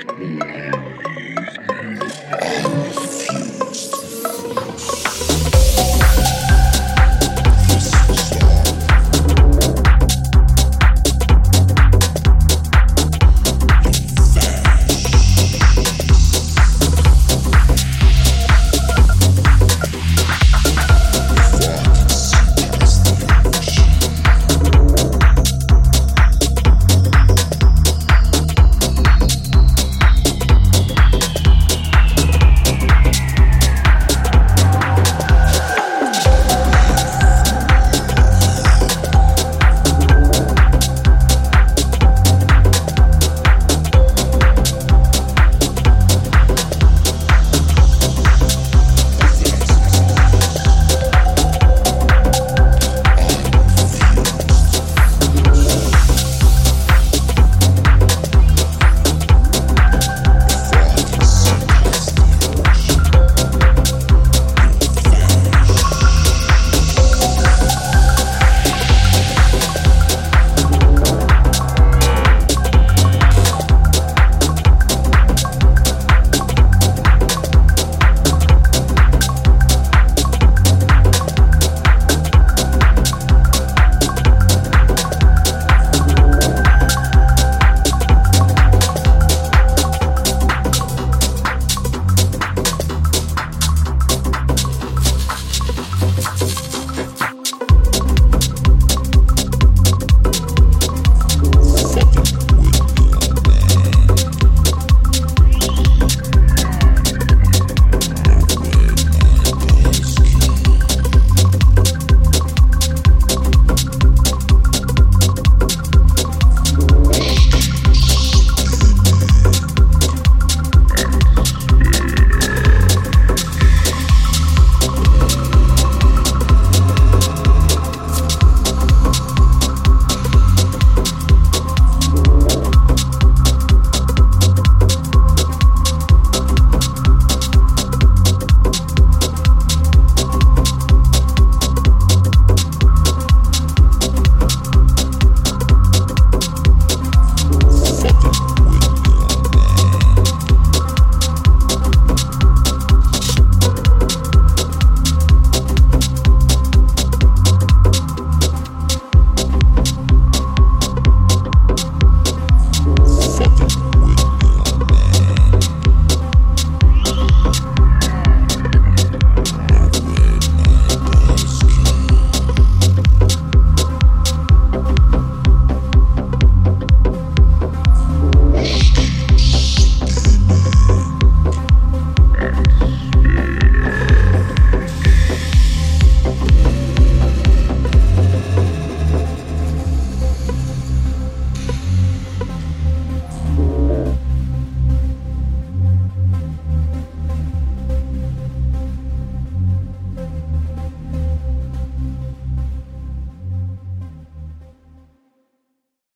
I refuse.